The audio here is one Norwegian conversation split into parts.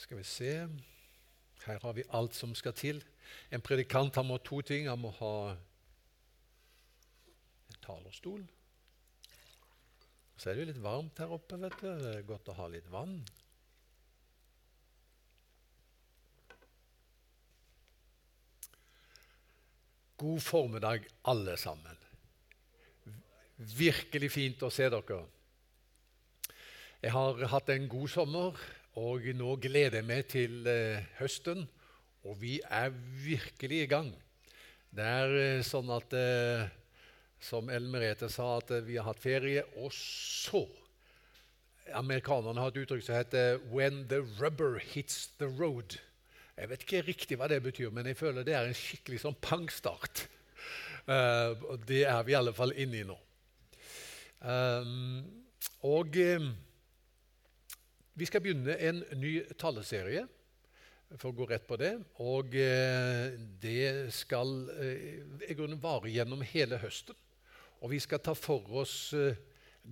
Skal vi se Her har vi alt som skal til. En predikant han må ha to ting. Han må ha en talerstol. Så er det jo litt varmt her oppe. vet du. Det er godt å ha litt vann. God formiddag, alle sammen. Virkelig fint å se dere. Jeg har hatt en god sommer, og nå gleder jeg meg til eh, høsten. Og vi er virkelig i gang. Det er eh, sånn at eh, Som Ellen Merete sa, at vi har hatt ferie, og så Amerikanerne har et uttrykk som heter 'when the rubber hits the road'. Jeg vet ikke riktig hva det betyr, men jeg føler det er en skikkelig sånn pangstart. Uh, det er vi i alle fall inne i nå. Um, og um, vi skal begynne en ny taleserie, for å gå rett på det. Og uh, det skal uh, i grunnen vare gjennom hele høsten. Og vi skal ta for oss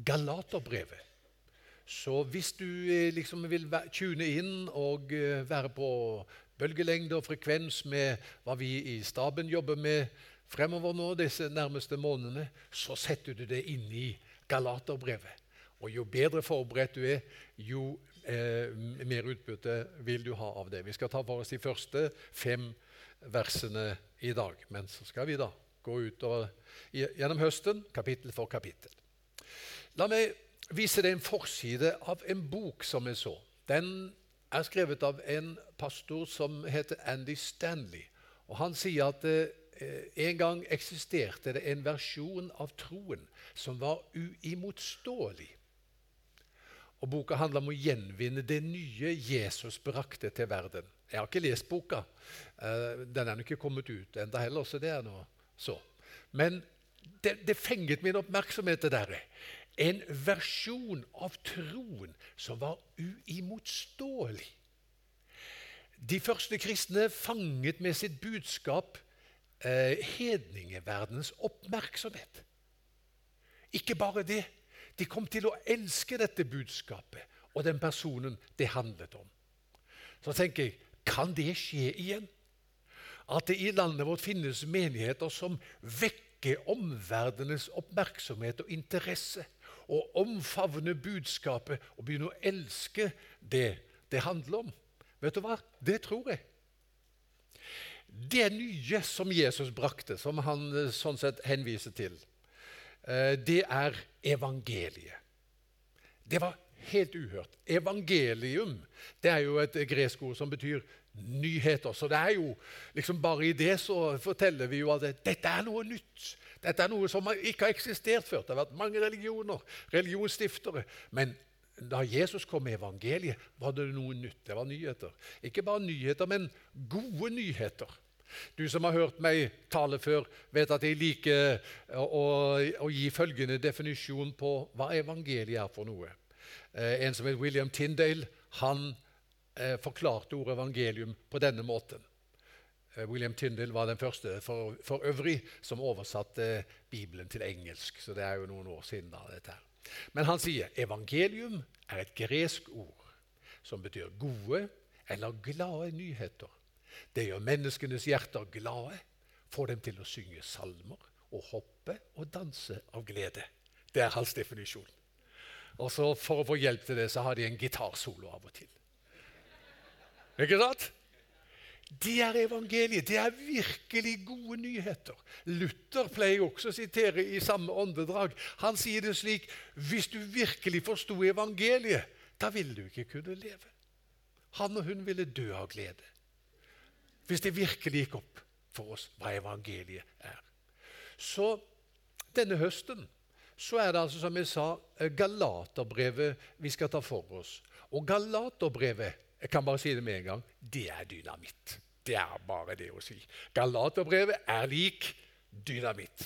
Galaterbrevet. Så hvis du liksom vil tune inn og være på bølgelengde og frekvens med hva vi i staben jobber med fremover nå disse nærmeste månedene, så setter du det inn i Galaterbrevet. Og jo bedre forberedt du er, jo eh, mer utbytte vil du ha av det. Vi skal ta for oss de første fem versene i dag. Men så skal vi da gå ut og, gjennom høsten, kapittel for kapittel. La meg vise deg en forside av en bok som jeg så. Den er skrevet av en pastor som heter Andy Stanley. Og Han sier at eh, en gang eksisterte det en versjon av troen som var uimotståelig. Og Boka handler om å gjenvinne det nye Jesus brakte til verden. Jeg har ikke lest boka. Eh, den er ikke kommet ut enda heller, så det er noe så. Men det, det fenget min oppmerksomhet, det der. En versjon av troen som var uimotståelig. De første kristne fanget med sitt budskap eh, hedningeverdenens oppmerksomhet. Ikke bare det. De kom til å elske dette budskapet og den personen det handlet om. Så tenker jeg kan det skje igjen? At det i landet vårt finnes menigheter som vekker omverdenens oppmerksomhet og interesse, og omfavner budskapet og begynner å elske det det handler om. Vet du hva? Det tror jeg. Det nye som Jesus brakte, som han eh, sånn sett henviser til, det er evangeliet. Det var helt uhørt. Evangelium det er jo et gresk ord som betyr nyheter. Så det er jo liksom bare i det så forteller vi jo at dette er noe nytt. Dette er noe som ikke har eksistert før. Det har vært mange religioner, religionsstiftere. Men da Jesus kom med evangeliet, var det noe nytt. Det var nyheter. Ikke bare nyheter, men gode nyheter. Du som har hørt meg tale før, vet at jeg liker å, å, å gi følgende definisjon på hva evangeliet er for noe. Eh, en som het William Tyndale, han eh, forklarte ordet evangelium på denne måten. Eh, William Tyndale var den første for, for, øvrig som oversatte Bibelen til engelsk. Så det er jo noen år siden. da, dette her. Men han sier evangelium er et gresk ord som betyr gode eller glade nyheter. Det gjør menneskenes hjerter glade, får dem til å synge salmer og hoppe og danse av glede. Det er hans definisjon. Og så For å få hjelp til det så har de en gitarsolo av og til. Ikke sant? Det er evangeliet. Det er virkelig gode nyheter. Luther pleier også å sitere i samme åndedrag. Han sier det slik Hvis du virkelig forsto evangeliet, da ville du ikke kunne leve. Han og hun ville dø av glede hvis det virkelig gikk opp for oss hva evangeliet er. Så denne høsten så er det altså, som jeg sa, Galaterbrevet vi skal ta for oss. Og Galaterbrevet jeg kan bare si det med en gang det er dynamitt. Det er bare det å si. Galaterbrevet er lik dynamitt.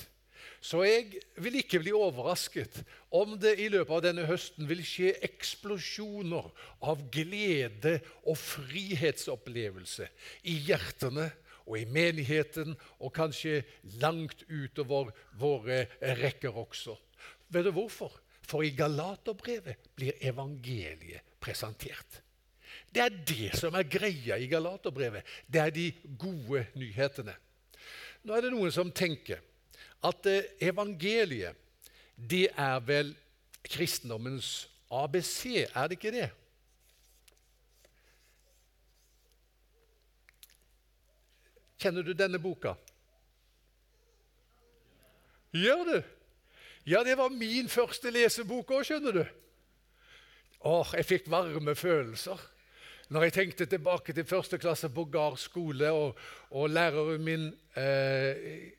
Så jeg vil ikke bli overrasket om det i løpet av denne høsten vil skje eksplosjoner av glede og frihetsopplevelse i hjertene og i menigheten, og kanskje langt utover våre rekker også. Vet du hvorfor? For i Galaterbrevet blir evangeliet presentert. Det er det som er greia i Galaterbrevet. Det er de gode nyhetene. Nå er det noen som tenker at eh, evangeliet det er vel kristendommens ABC, er det ikke det? Kjenner du denne boka? Gjør du? Ja, det var min første lesebok òg, skjønner du. Åh, jeg fikk varme følelser når jeg tenkte tilbake til første klasse på Gard skole, og, og læreren min eh,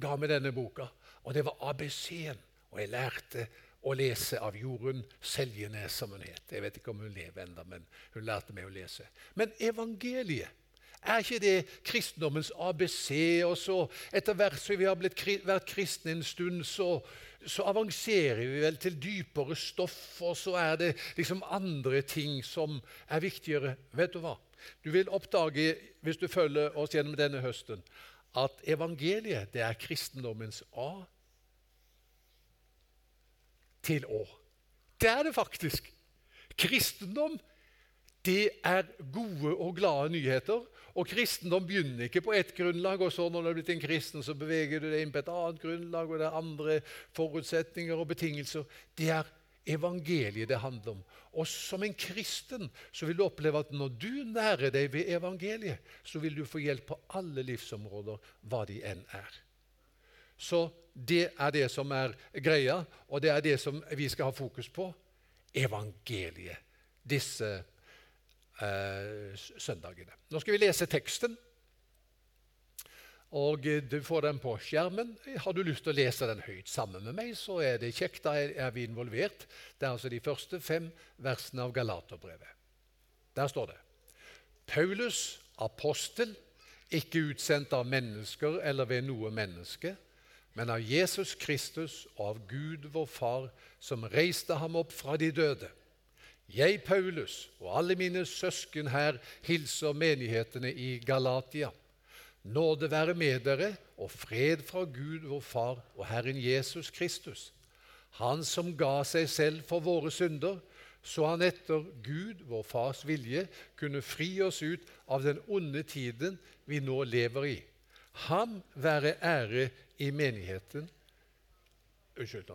ga meg denne boka. Og det var ABC-en. Og jeg lærte å lese av Jorunn Seljenes, som hun het. Jeg vet ikke om hun lever ennå, men hun lærte meg å lese. Men evangeliet er ikke det kristendommens ABC? Og så etter hvert som vi har blitt, vært kristne en stund, så, så, avanserer vi vel til dypere stoff, og så er det liksom andre ting som er viktigere. Vet du hva? Du vil oppdage, hvis du følger oss gjennom denne høsten, at evangeliet det er kristendommens A til Å. Det er det faktisk. Kristendom det er gode og glade nyheter. Og kristendom begynner ikke på ett grunnlag, og så når du er blitt en kristen, så beveger du deg inn på et annet grunnlag, og det er andre forutsetninger og betingelser. Det er evangeliet det handler om. Og som en kristen så vil du oppleve at når du nærer deg ved evangeliet, så vil du få hjelp på alle livsområder, hva de enn er. Så det er det som er greia, og det er det som vi skal ha fokus på. Evangeliet. Disse eh, søndagene. Nå skal vi lese teksten. Og eh, Du får den på skjermen. Har du lyst til å lese den høyt sammen med meg, så er det kjekt. Da er vi involvert. Det er altså de første fem versene av Galaterbrevet. Der står det Paulus, apostel, ikke utsendt av mennesker eller ved noe menneske, men av Jesus Kristus og av Gud vår Far, som reiste ham opp fra de døde jeg, Paulus, og alle mine søsken her hilser menighetene i Galatia. Nåde være med dere og fred fra Gud, vår Far og Herren Jesus Kristus. Han som ga seg selv for våre synder, så han etter Gud, vår Fars vilje, kunne fri oss ut av den onde tiden vi nå lever i. Ham være ære i menigheten Unnskyld,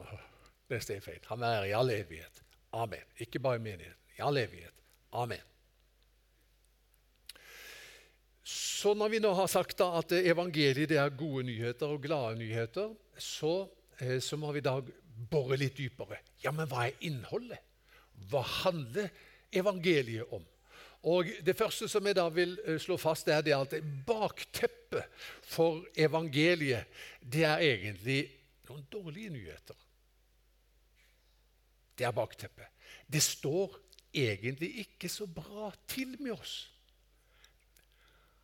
neste er feil. Han være ære i all evighet. Amen. Ikke bare i menigheten, i all evighet. Amen. Så når vi nå har sagt at evangeliet det er gode nyheter og glade nyheter, så, eh, så må vi da bore litt dypere. Ja, men hva er innholdet? Hva handler evangeliet om? Og Det første som jeg da vil eh, slå fast, er det at bakteppet for evangeliet det er egentlig noen dårlige nyheter. Det er bakteppet. Det står egentlig ikke så bra til med oss.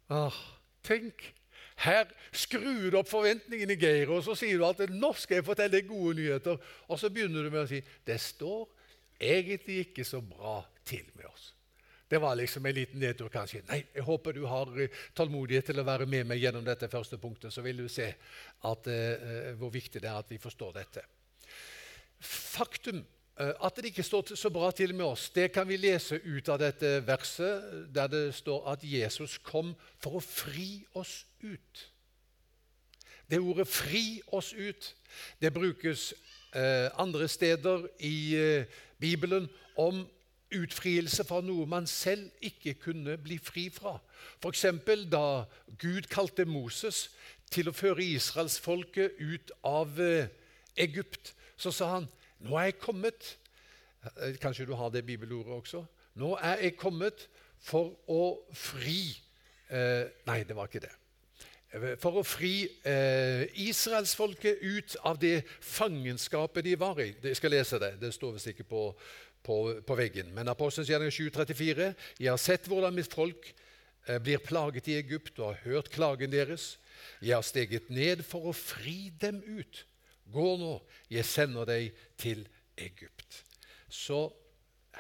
Ah, tenk! Her skrur du opp forventningene, Geir, og så sier du at 'nå skal jeg fortelle deg gode nyheter'. Og så begynner du med å si 'det står egentlig ikke så bra til med oss'. Det var liksom en liten nedtur, kanskje. Nei, jeg håper du har eh, tålmodighet til å være med meg gjennom dette første punktet. Så vil du se at, uh, hvor viktig det er at vi forstår dette. Faktum at det ikke står så bra til med oss, det kan vi lese ut av dette verset, der det står at Jesus kom for å fri oss ut. Det ordet 'fri oss ut' det brukes eh, andre steder i eh, Bibelen om utfrielse fra noe man selv ikke kunne bli fri fra. F.eks. da Gud kalte Moses til å føre israelsfolket ut av eh, Egypt, så sa han nå er jeg kommet eh, Kanskje du har det bibelordet også? Nå er jeg kommet for å fri eh, Nei, det var ikke det. Eh, for å fri eh, israelsfolket ut av det fangenskapet de var i. Jeg skal lese det. Det står visst ikke på, på, på, veggen. Men Apostelens gjerning 7,34.: Jeg har sett hvordan mitt folk eh, blir plaget i Egypt, og har hørt klagen deres. Jeg har steget ned for å fri dem ut. Gå nå, jeg sender deg til Egypt. Så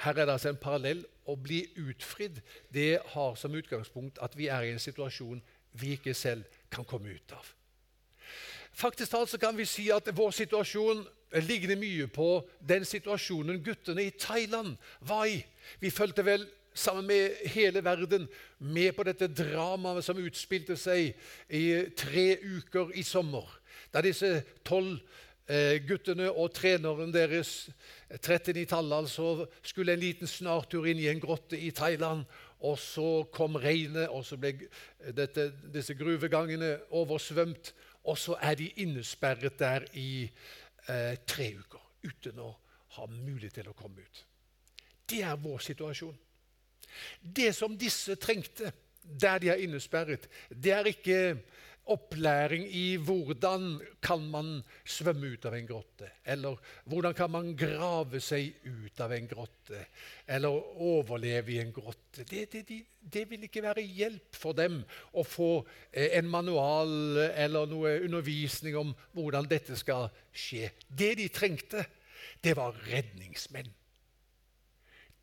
her er det altså en parallell. Å bli utfridd det har som utgangspunkt at vi er i en situasjon vi ikke selv kan komme ut av. Faktisk talt kan vi si at vår situasjon ligner mye på den situasjonen guttene i Thailand var i. Vi fulgte vel sammen med hele verden med på dette dramaet som utspilte seg i tre uker i sommer. Da disse tolv eh, guttene og treneren deres, 39-tallet altså, skulle en liten snartur inn i en grotte i Thailand. Og så kom regnet, og så ble dette, disse gruvegangene oversvømt. Og så er de innesperret der i eh, tre uker uten å ha mulighet til å komme ut. Det er vår situasjon. Det som disse trengte der de er innesperret, det er ikke opplæring i hvordan kan man svømme ut av en grotte, eller hvordan kan man grave seg ut av en grotte, eller overleve i en grotte. Det, det, det, det vil ikke være hjelp for dem å få eh, en manual eller noe undervisning om hvordan dette skal skje. Det de trengte, det var redningsmenn.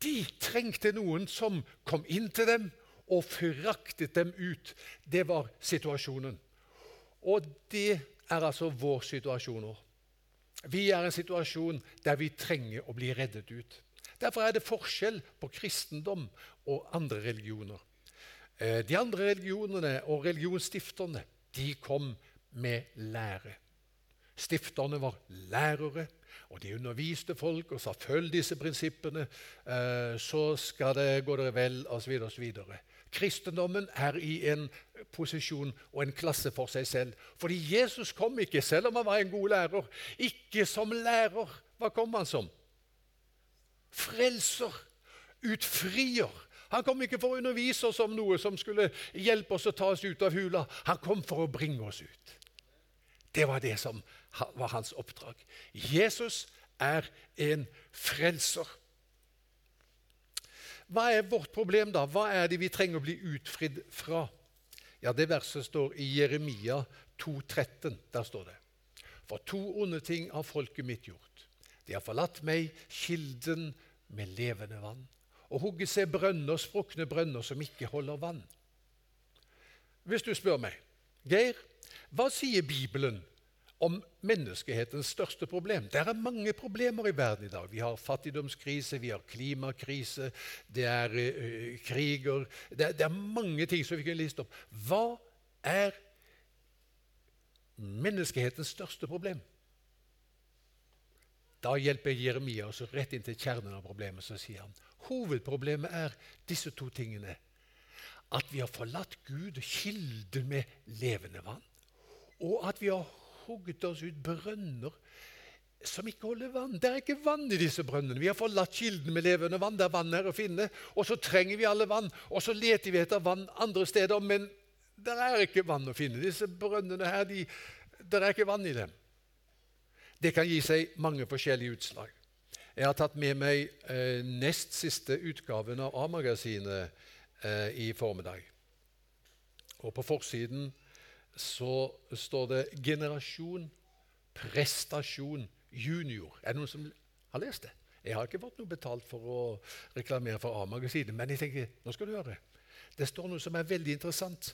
De trengte noen som kom inn til dem og fraktet dem ut. Det var situasjonen. Og det er altså vår situasjon nå. Vi er i en situasjon der vi trenger å bli reddet ut. Derfor er det forskjell på kristendom og andre religioner. Eh, de andre religionene og religionsstifterne de kom med lære. Stifterne var lærere, og de underviste folk og sa følg disse prinsippene, eh, så skal det gå dere vel, osv. osv. Kristendommen er i en posisjon og en klasse for seg selv. Fordi Jesus kom ikke, selv om han var en god lærer, ikke som lærer. Hva kom han som? Frelser. Utfrier. Han kom ikke for å undervise oss om noe som skulle hjelpe oss å ta oss ut av hula. Han kom for å bringe oss ut. Det var det som var hans oppdrag. Jesus er en frelser. Hva er vårt problem, da? Hva er det vi trenger å bli utfridd fra? Ja, Det verset står i Jeremia 2,13. Der står det For to onde ting har folket mitt gjort. De har forlatt meg, kilden med levende vann, og hugget seg brønner, sprukne brønner som ikke holder vann. Hvis du spør meg, Geir, hva sier Bibelen om menneskehetens største problem. Det er mange problemer i verden i dag. Vi har fattigdomskrise, vi har klimakrise, det er uh, kriger det er, det er, mange ting som vi kan liste opp. Hva er menneskehetens største problem? Da hjelper Jeremia oss rett inn til kjernen av problemet. Så sier han hovedproblemet er disse to tingene. At vi har forlatt Gud, kilden med levende vann, og at vi har hugget oss ut brønner som ikke holder vann. Det er ikke vann i disse brønnene. Vi har forlatt kilden med levende vann. Det er vann her å finne. Og så trenger vi alle vann, og så leter vi etter vann andre steder. Men det er ikke vann å finne. Disse brønnene her, de, det er ikke vann i dem. Det kan gi seg mange forskjellige utslag. Jeg har tatt med meg eh, nest siste utgaven av A-magasinet eh, i formiddag. Og på forsiden så står det 'generasjon prestasjon junior'. Er det noen som har lest det? Jeg har ikke fått noe betalt for å reklamere for A-magasinet, men jeg tenker, nå skal du høre. Det står noe som er veldig interessant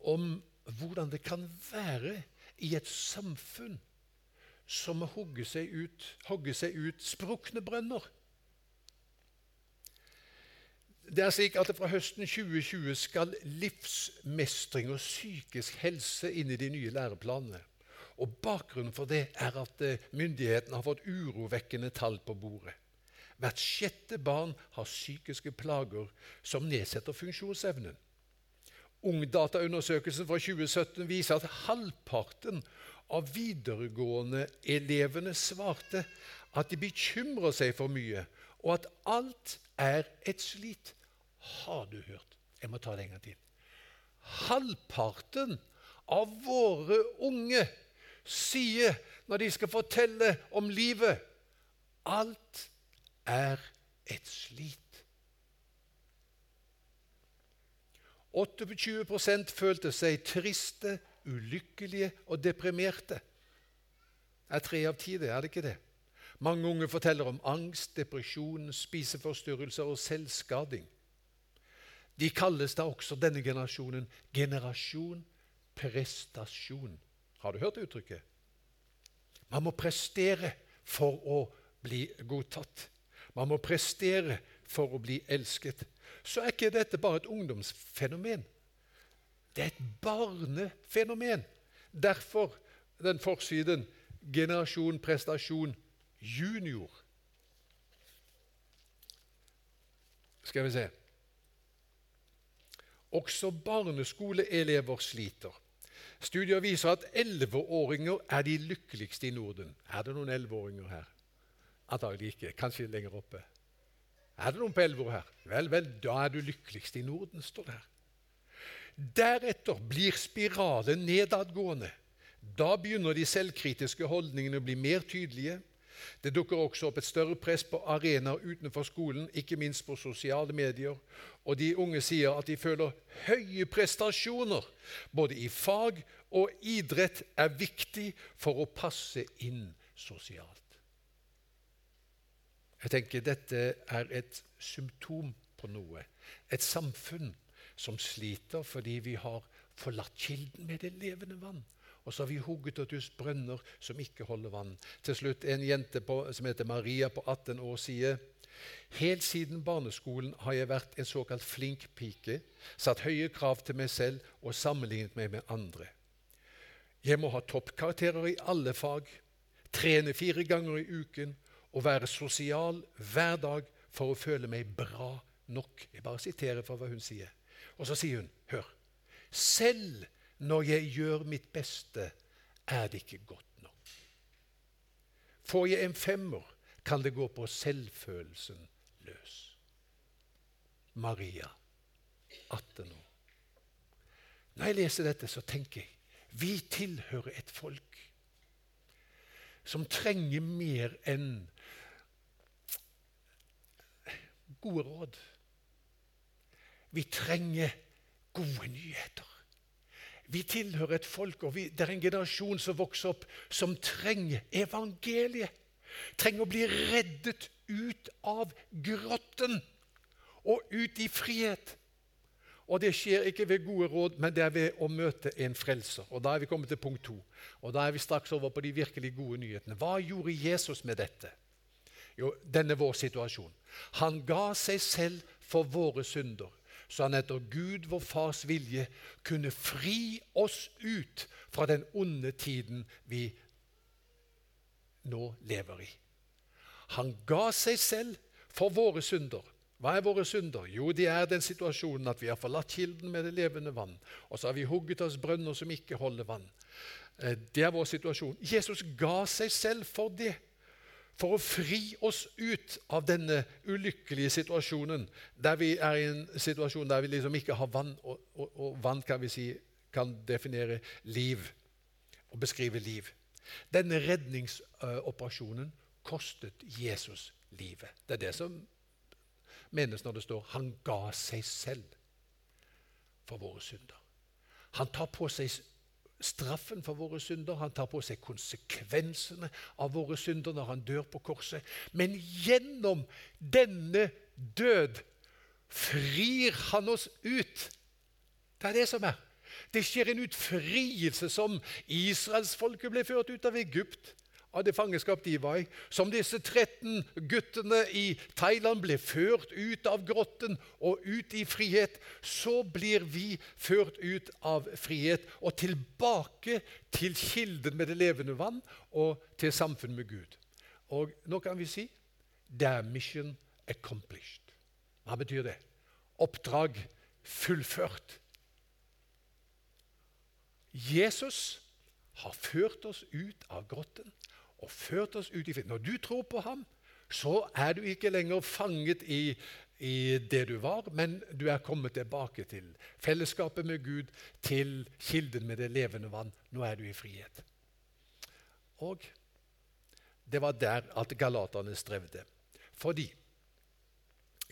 om hvordan det kan være i et samfunn som hogger seg ut, hogger seg ut sprukne brønner. Det er slik at Fra høsten 2020 skal livsmestring og psykisk helse inn i de nye læreplanene. Og Bakgrunnen for det er at eh, myndighetene har fått urovekkende tall på bordet. Hvert sjette barn har psykiske plager som nedsetter funksjonsevnen. Ungdataundersøkelsen fra 2017 viser at halvparten av videregående elevene svarte at de bekymrer seg for mye, og at alt er et slit. Har du hørt? Jeg må ta det en gang til. Halvparten av våre unge sier når de skal fortelle om livet alt er et slit. 28 følte seg triste, ulykkelige og deprimerte. Det er tre av ti, det, er det ikke det? Mange unge forteller om angst, depresjon, spiseforstyrrelser og selvskading. De kalles da også denne generasjonen generasjon prestasjon. Har du hørt uttrykket? Man må prestere for å bli godtatt. Man må prestere for å bli elsket, så er ikke dette bare et ungdomsfenomen. Det er et barnefenomen. Derfor den forsiden generasjon prestasjon junior. Skal vi se Også barneskoleelever sliter. Studier viser at elleveåringer er de lykkeligste i Norden. Er det noen elleveåringer her? Antagelig ikke. Kanskje lenger oppe. Er det noen på elleve år her? Vel, vel, da er du lykkeligst i Norden, står det her. Deretter blir spiralen nedadgående. Da begynner de selvkritiske holdningene å bli mer tydelige. Det dukker også opp et større press på arenaer utenfor skolen, ikke minst på sosiale medier. Og de unge sier at de føler høye prestasjoner både i fag og idrett er viktig for å passe inn sosialt. Jeg tenker Dette er et symptom på noe. Et samfunn som sliter fordi vi har forlatt kilden med det levende vann. Og så har vi hugget ut brønner som ikke holder vann. Til slutt en jente på, som heter Maria på 18 år sier Helt siden barneskolen har jeg vært en såkalt flink pike, satt høye krav til meg selv og sammenlignet meg med andre. Jeg må ha toppkarakterer i alle fag, trene fire ganger i uken og være sosial hver dag for å føle meg bra nok. Jeg bare siterer for hva hun sier. Og så sier hun, hør Selv når jeg gjør mitt beste, er det ikke godt nok. Får jeg en femmer, kan det gå på selvfølelsen løs. Maria, 18 år. Når jeg leser dette, så tenker jeg vi tilhører et folk som trenger mer enn gode råd. Vi trenger gode nyheter. Vi tilhører et folk, og vi, det er en generasjon som vokser opp, som trenger evangeliet. Trenger å bli reddet ut av grotten og ut i frihet. Og Det skjer ikke ved gode råd, men det er ved å møte en frelser. Og Da er vi kommet til punkt to. Og Da er vi straks over på de virkelig gode nyhetene. Hva gjorde Jesus med dette? Jo, denne vår situasjon. Han ga seg selv for våre synder, så han etter Gud, vår Fars vilje, kunne fri oss ut fra den onde tiden vi nå lever i. Han ga seg selv for våre synder. Hva er våre synder? Jo, det er den situasjonen at vi har forlatt kilden med det levende vann. Og så har vi hugget oss brønner som ikke holder vann. Eh, det er vår situasjon. Jesus ga seg selv for det for å fri oss ut av denne ulykkelige situasjonen, der vi er i en situasjon der vi liksom ikke har vann, og, og, og vann kan vi si kan definere liv og beskrive liv. Denne redningsoperasjonen kostet Jesus livet. Det er det som menes når det står 'han ga seg selv for våre synder'. Han tar på seg straffen for våre synder. Han tar på seg konsekvensene av våre synder når han dør på korset. Men gjennom denne død frir han oss ut. Det er det som er. Det skjer en utfrielse som israelsfolket ble ført ut av Egypt av det fangenskap de var i. Som disse 13 guttene i Thailand ble ført ut av grotten og ut i frihet, så blir vi ført ut av frihet og tilbake til kilden med det levende vann og til samfunn med Gud. Og nå kan vi si er mission accomplished. Hva betyr det? Oppdrag fullført. Jesus har ført oss ut av grotten og ført oss ut i frihet. Når du tror på ham, så er du ikke lenger fanget i, i, det du var, men du er kommet tilbake til fellesskapet med Gud, til kilden med det levende vann. Nå er du i frihet. Og det var der at galaterne strevde. Fordi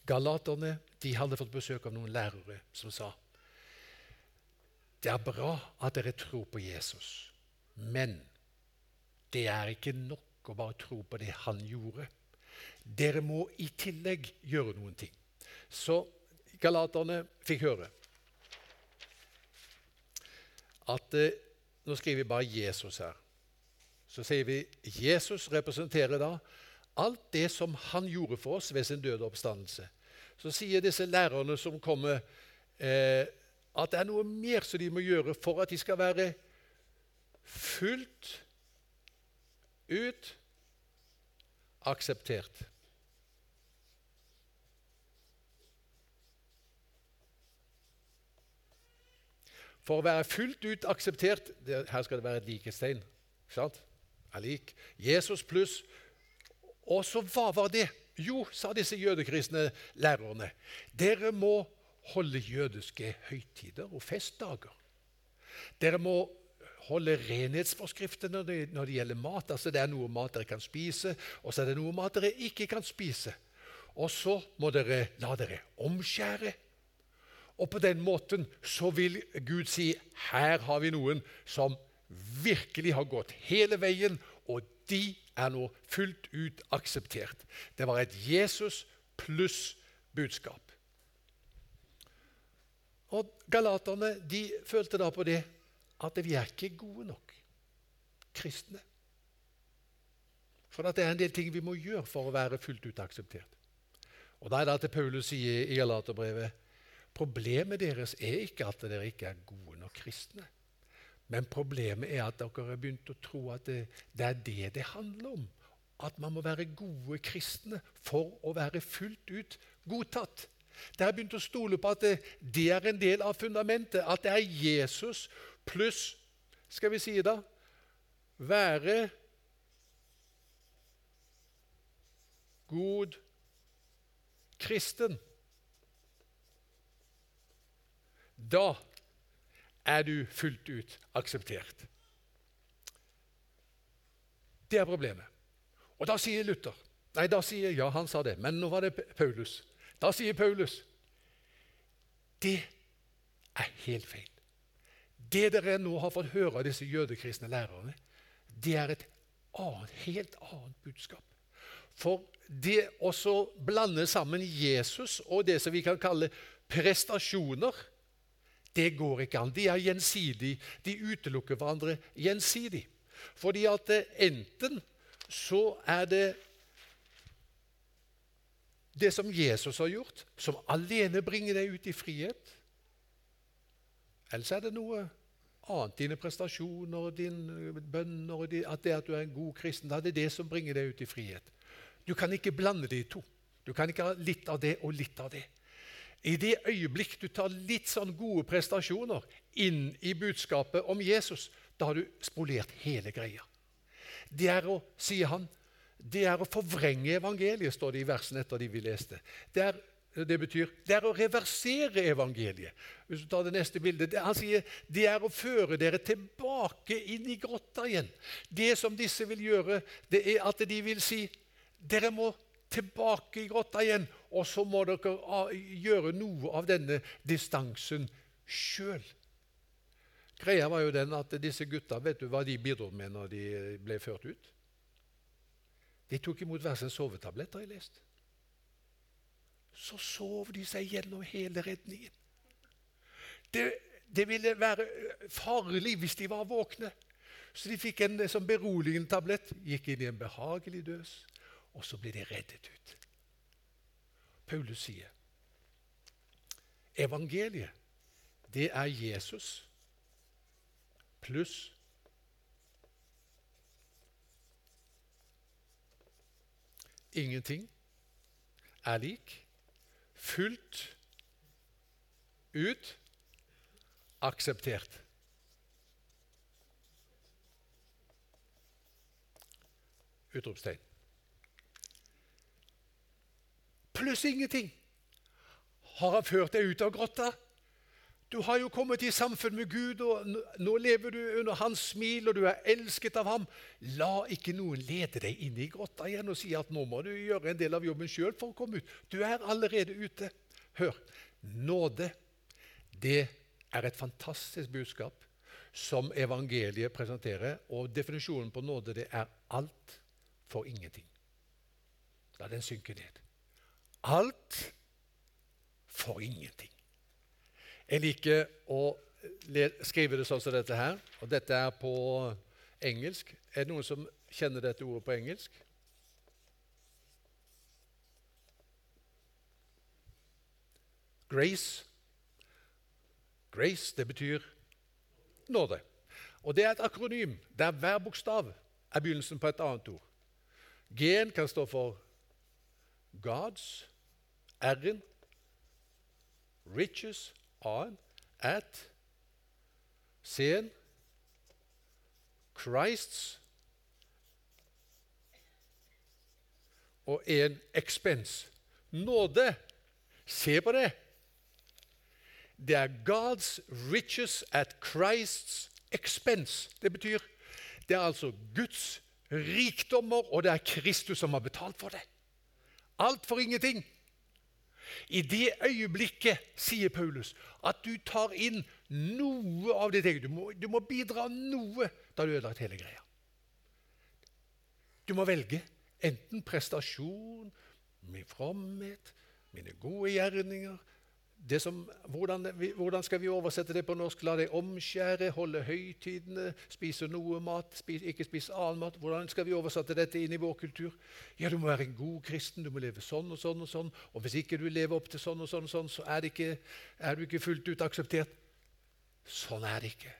galaterne de hadde fått besøk av noen lærere som sa det er bra at dere tror på Jesus, men det er ikke nok å bare tro på det han gjorde. Dere må i tillegg gjøre noen ting. Så galaterne fikk høre at eh, Nå skriver vi bare Jesus her. Så sier vi Jesus representerer da alt det som han gjorde for oss ved sin døde oppstandelse. så sier disse lærerne som kommer, eh, at det er noe mer som de må gjøre for at de skal være fullt ut akseptert. For å være fullt ut akseptert det, Her skal det være et likestein. Ikke sant? Er lik. Jesus pluss Og så hva var det? Jo, sa disse jødekristne lærerne, dere må holde jødiske høytider og festdager. Dere må holde renhetsforskriftene når det, når det gjelder mat. Altså Det er noe mat dere kan spise, og så er det noe mat dere ikke kan spise. Og så må dere la dere omskjære. Og på den måten så vil Gud si her har vi noen som virkelig har gått hele veien, og de er nå fullt ut akseptert. Det var et Jesus pluss budskap. Og Galaterne de følte da på det at vi er ikke gode nok kristne. For det er en del ting vi må gjøre for å være fullt ut akseptert. Og Da er det at Paulus sier i Galaterbrevet problemet deres er ikke at dere ikke er gode nok kristne. Men problemet er at dere har begynt å tro at det, det er det det handler om. At man må være gode kristne for å være fullt ut godtatt. Dere har begynt å stole på at det, det er en del av fundamentet. At det er Jesus pluss Skal vi si da være god kristen. Da er du fullt ut akseptert. Det er problemet. Og da sier Luther Nei, da sier Ja, han sa det, men nå var det Paulus. Da sier Paulus det er helt feil. Det dere nå har fått høre av disse jødekristne lærerne, det er et annet, helt annet budskap. For det å blande sammen Jesus og det som vi kan kalle prestasjoner, det går ikke an. De er gjensidige. De utelukker hverandre gjensidig. Fordi at enten så er det det som Jesus har gjort, som alene bringer deg ut i frihet. Eller så er det noe annet. Dine prestasjoner, og dine bønner og at det at du er en god kristen. Da er det det som bringer deg ut i frihet. Du kan ikke blande de to. Du kan ikke ha litt av det og litt av det. I det øyeblikk du tar litt sånn gode prestasjoner inn i budskapet om Jesus, da har du spolert hele greia. Det er å, sier han, det er å forvrenge evangeliet, står det i versene etter de vi leste. Det, er, det betyr det er å reversere evangeliet. Hvis du tar det neste bildet, det, Han sier det er å føre dere tilbake inn i grotta igjen. Det som disse vil gjøre, det er at de vil si dere må tilbake i grotta igjen, og så må dere gjøre noe av denne distansen sjøl. Greia var jo den at disse gutta, vet du hva de bidro med når de ble ført ut? De tok imot hver sin sovetablett, har jeg lest. Så sov de seg gjennom hele redningen. Det, det ville være farlig hvis de var våkne. Så de fikk en sånn beroligende tablett, gikk inn i en behagelig døs, og så ble de reddet ut. Paulus sier evangeliet, det er Jesus pluss Ingenting er lik. Fullt ut akseptert. Utropstegn. Pluss ingenting har han ført deg ut av grotta. Du har jo kommet i samfunn med Gud, og nå lever du under hans smil, og du er elsket av ham. La ikke noen lede deg inn i grotta igjen og si at nå må du gjøre en del av jobben sjøl for å komme ut. Du er allerede ute. Hør. Nåde, det er et fantastisk budskap som evangeliet presenterer. Og definisjonen på nåde, det er alt for ingenting. La den synke ned. Alt for ingenting. Jeg liker å skrive det sånn som dette her, og dette er på engelsk. Er det noen som kjenner dette ordet på engelsk? Grace. Grace, det betyr nåde. Og det er et akronym der hver bokstav er begynnelsen på et annet ord. G-en kan stå for Gods, R-en, riches, A-en, at, C-en, Christs og en expense. Nåde. Se på det. Det er God's riches at Christs expense. Det betyr det er altså Guds rikdommer, og det er Kristus som har betalt for det. Alt for ingenting. I det øyeblikket, sier Paulus, at du tar inn noe av ditt eget du, du må, bidra noe. Da har du ødelagt hele greia. Du må velge enten prestasjon, min fromhet, mine gode gjerninger, som, hvordan, hvordan, skal vi oversette det på norsk? La deg omskjære, holde høytidene, spise noe mat, spise, ikke spise annen mat. Hvordan skal vi oversette dette inn i vår kultur? Ja, Du må være en god kristen, du må leve sånn og sånn. Og sånn. Og hvis ikke du lever opp til sånn og sånn, og sånn så er, ikke, er du ikke fullt ut akseptert. Sånn er det ikke.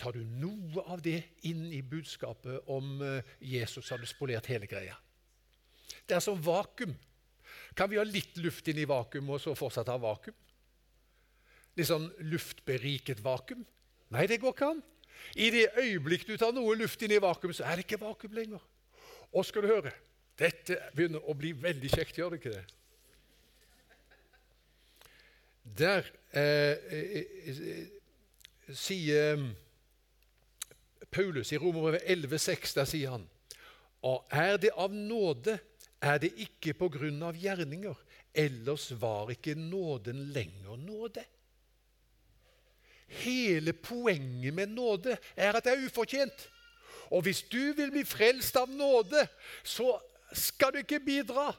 Tar du noe av det inn i budskapet om eh, Jesus, har du spolert hele greia. Det er som vakuum. Kan vi ha litt luft inn i vakuum og så fortsatt ha vakuum? Litt sånn luftberiket vakuum? Nei, det går ikke an. I det øyeblikk du tar noe luft inn i vakuum, så er det ikke vakuum lenger. Og skal du høre Dette begynner å bli veldig kjekt, gjør det ikke det? Der eh, eh, eh sier mm, Paulus i Romerbrevet 11,6, der sier han Og er det av nåde er det ikke på grunn av gjerninger. Ellers var ikke nåden lenger nåde. Hele poenget med nåde er at det er ufortjent. Og hvis du vil bli frelst av nåde, så skal du ikke bidra.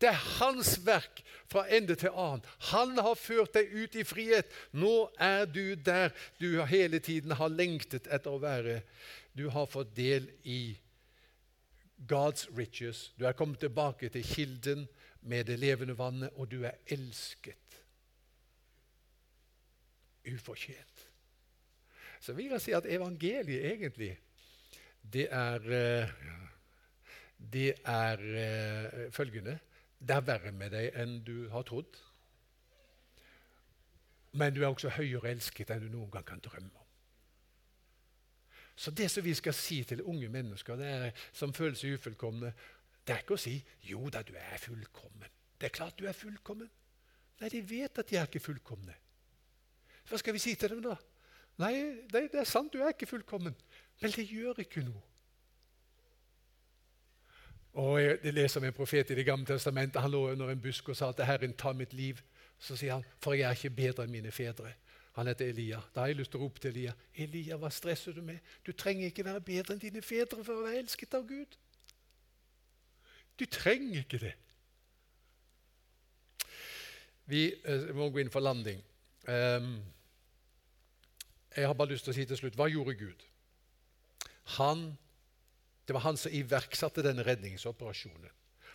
Det er hans verk fra ende til annen. Han har ført deg ut i frihet. Nå er du der du hele tiden har lengtet etter å være. Du har fått del i God's riches. Du er kommet tilbake til kilden med det levende vannet, og du er elsket. Ufortjent. Så vi kan si at evangeliet egentlig, det er eh, Det er eh, følgende Det er verre med deg enn du har trodd. Men du er også høyere elsket enn du noen gang kan drømme om. Så det som vi skal si til unge mennesker er, som føler seg ufullkomne, det er ikke å si 'jo da, du er fullkommen'. Det er klart du er fullkommen. Nei, de vet at de er ikke fullkomne. Hva skal vi si til dem da? Nei, det, det er sant, du er ikke fullkommen. Men det gjør ikke noe. Og Jeg leser om en profet i Det gamle testamentet. Han lå under en busk og sa til Herren, ta mitt liv. Så sier han, for jeg er ikke bedre enn mine fedre. Han heter Elia. Da har jeg lyst til å rope til Elia. Elia, hva stresser du med? Du trenger ikke være bedre enn dine fedre for å være elsket av Gud. Du trenger ikke det. Vi uh, må gå inn for landing. Um, jeg har bare lyst til å si til slutt hva gjorde Gud? Han, det var han som iverksatte denne redningsoperasjonen.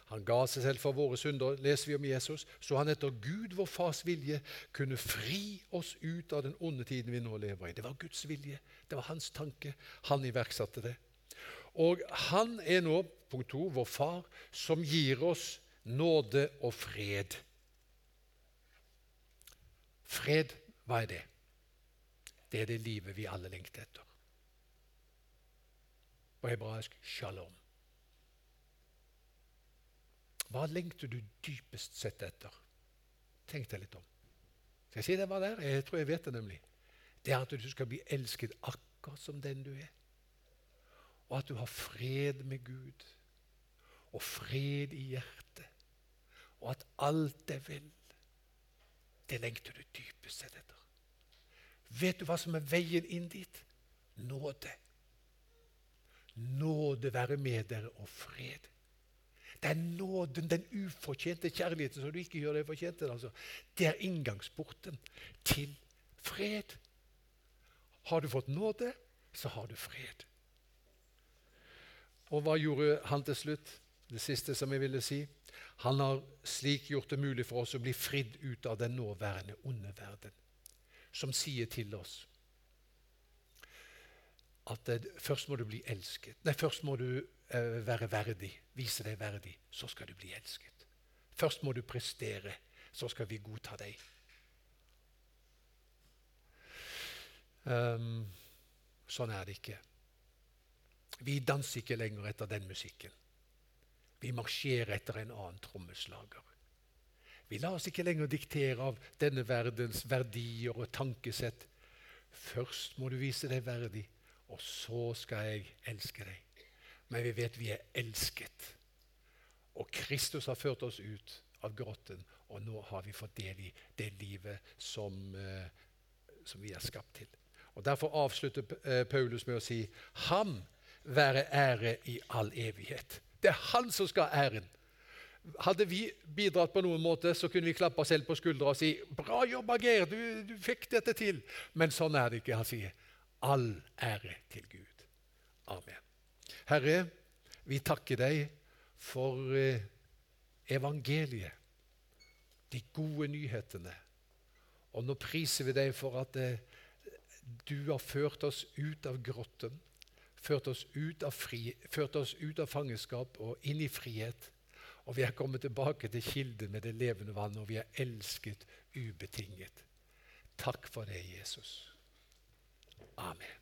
Han ga seg selv for våre synder, leser vi om Jesus, så han etter Gud, vår Fars vilje, kunne fri oss ut av den onde tiden vi nå lever i. Det var Guds vilje, det var hans tanke. Han iverksatte det. Og han er nå, punkt to, vår Far, som gir oss nåde og fred. Fred, hva er det? Det er det livet vi alle lengter etter. På hebraisk shalom. Hva lengter du dypest sett etter? Tenk deg litt om. Skal jeg si deg hva det er? Jeg tror jeg vet det nemlig. Det er at du skal bli elsket akkurat som den du er. Og at du har fred med Gud. Og fred i hjertet. Og at alt er vel. Det lengter du dypest sett etter. Vet du hva som er veien inn dit? Nåde. Nåde være med dere og fred. Det er nåden, den ufortjente kjærligheten som du ikke gjør deg fortjent. Altså. Det er inngangsporten til fred. Har du fått nåde, så har du fred. Og hva gjorde han til slutt? Det siste som jeg ville si. Han har slik gjort det mulig for oss å bli fridd ut av den nåværende onde verden, som sier til oss at det, først må du bli elsket. Nei, først må du uh, være verdig, vise deg verdig. Så skal du bli elsket. Først må du prestere, så skal vi godta deg. Um, sånn er det ikke. Vi danser ikke lenger etter den musikken. Vi marsjerer etter en annen trommeslager. Vi lar oss ikke lenger diktere av denne verdens verdier og tankesett. Først må du vise deg verdig, og så skal jeg elske deg. Men vi vet vi er elsket. Og Kristus har ført oss ut av grotten, og nå har vi fått del i det livet som, eh, som vi er skapt til. Og Derfor avslutter eh, Paulus med å si ham være ære i all evighet. Det er han som skal ha æren. Hadde vi bidratt på noen måte, så kunne vi klappe oss selv på skuldra og si 'Bra jobba, Geir, du, du, fikk dette til.' Men sånn er det ikke. Han sier 'all ære til Gud'. Amen. Herre, vi takker deg for eh, evangeliet, de gode nyhetene. Og nå priser vi deg for at eh, du har ført oss ut av grotten ført oss, fri, ført oss ut av fangenskap og inn i frihet. Og vi er kommet tilbake til kilden med det levende vann, og vi er elsket ubetinget. Takk for det, Jesus. Amen.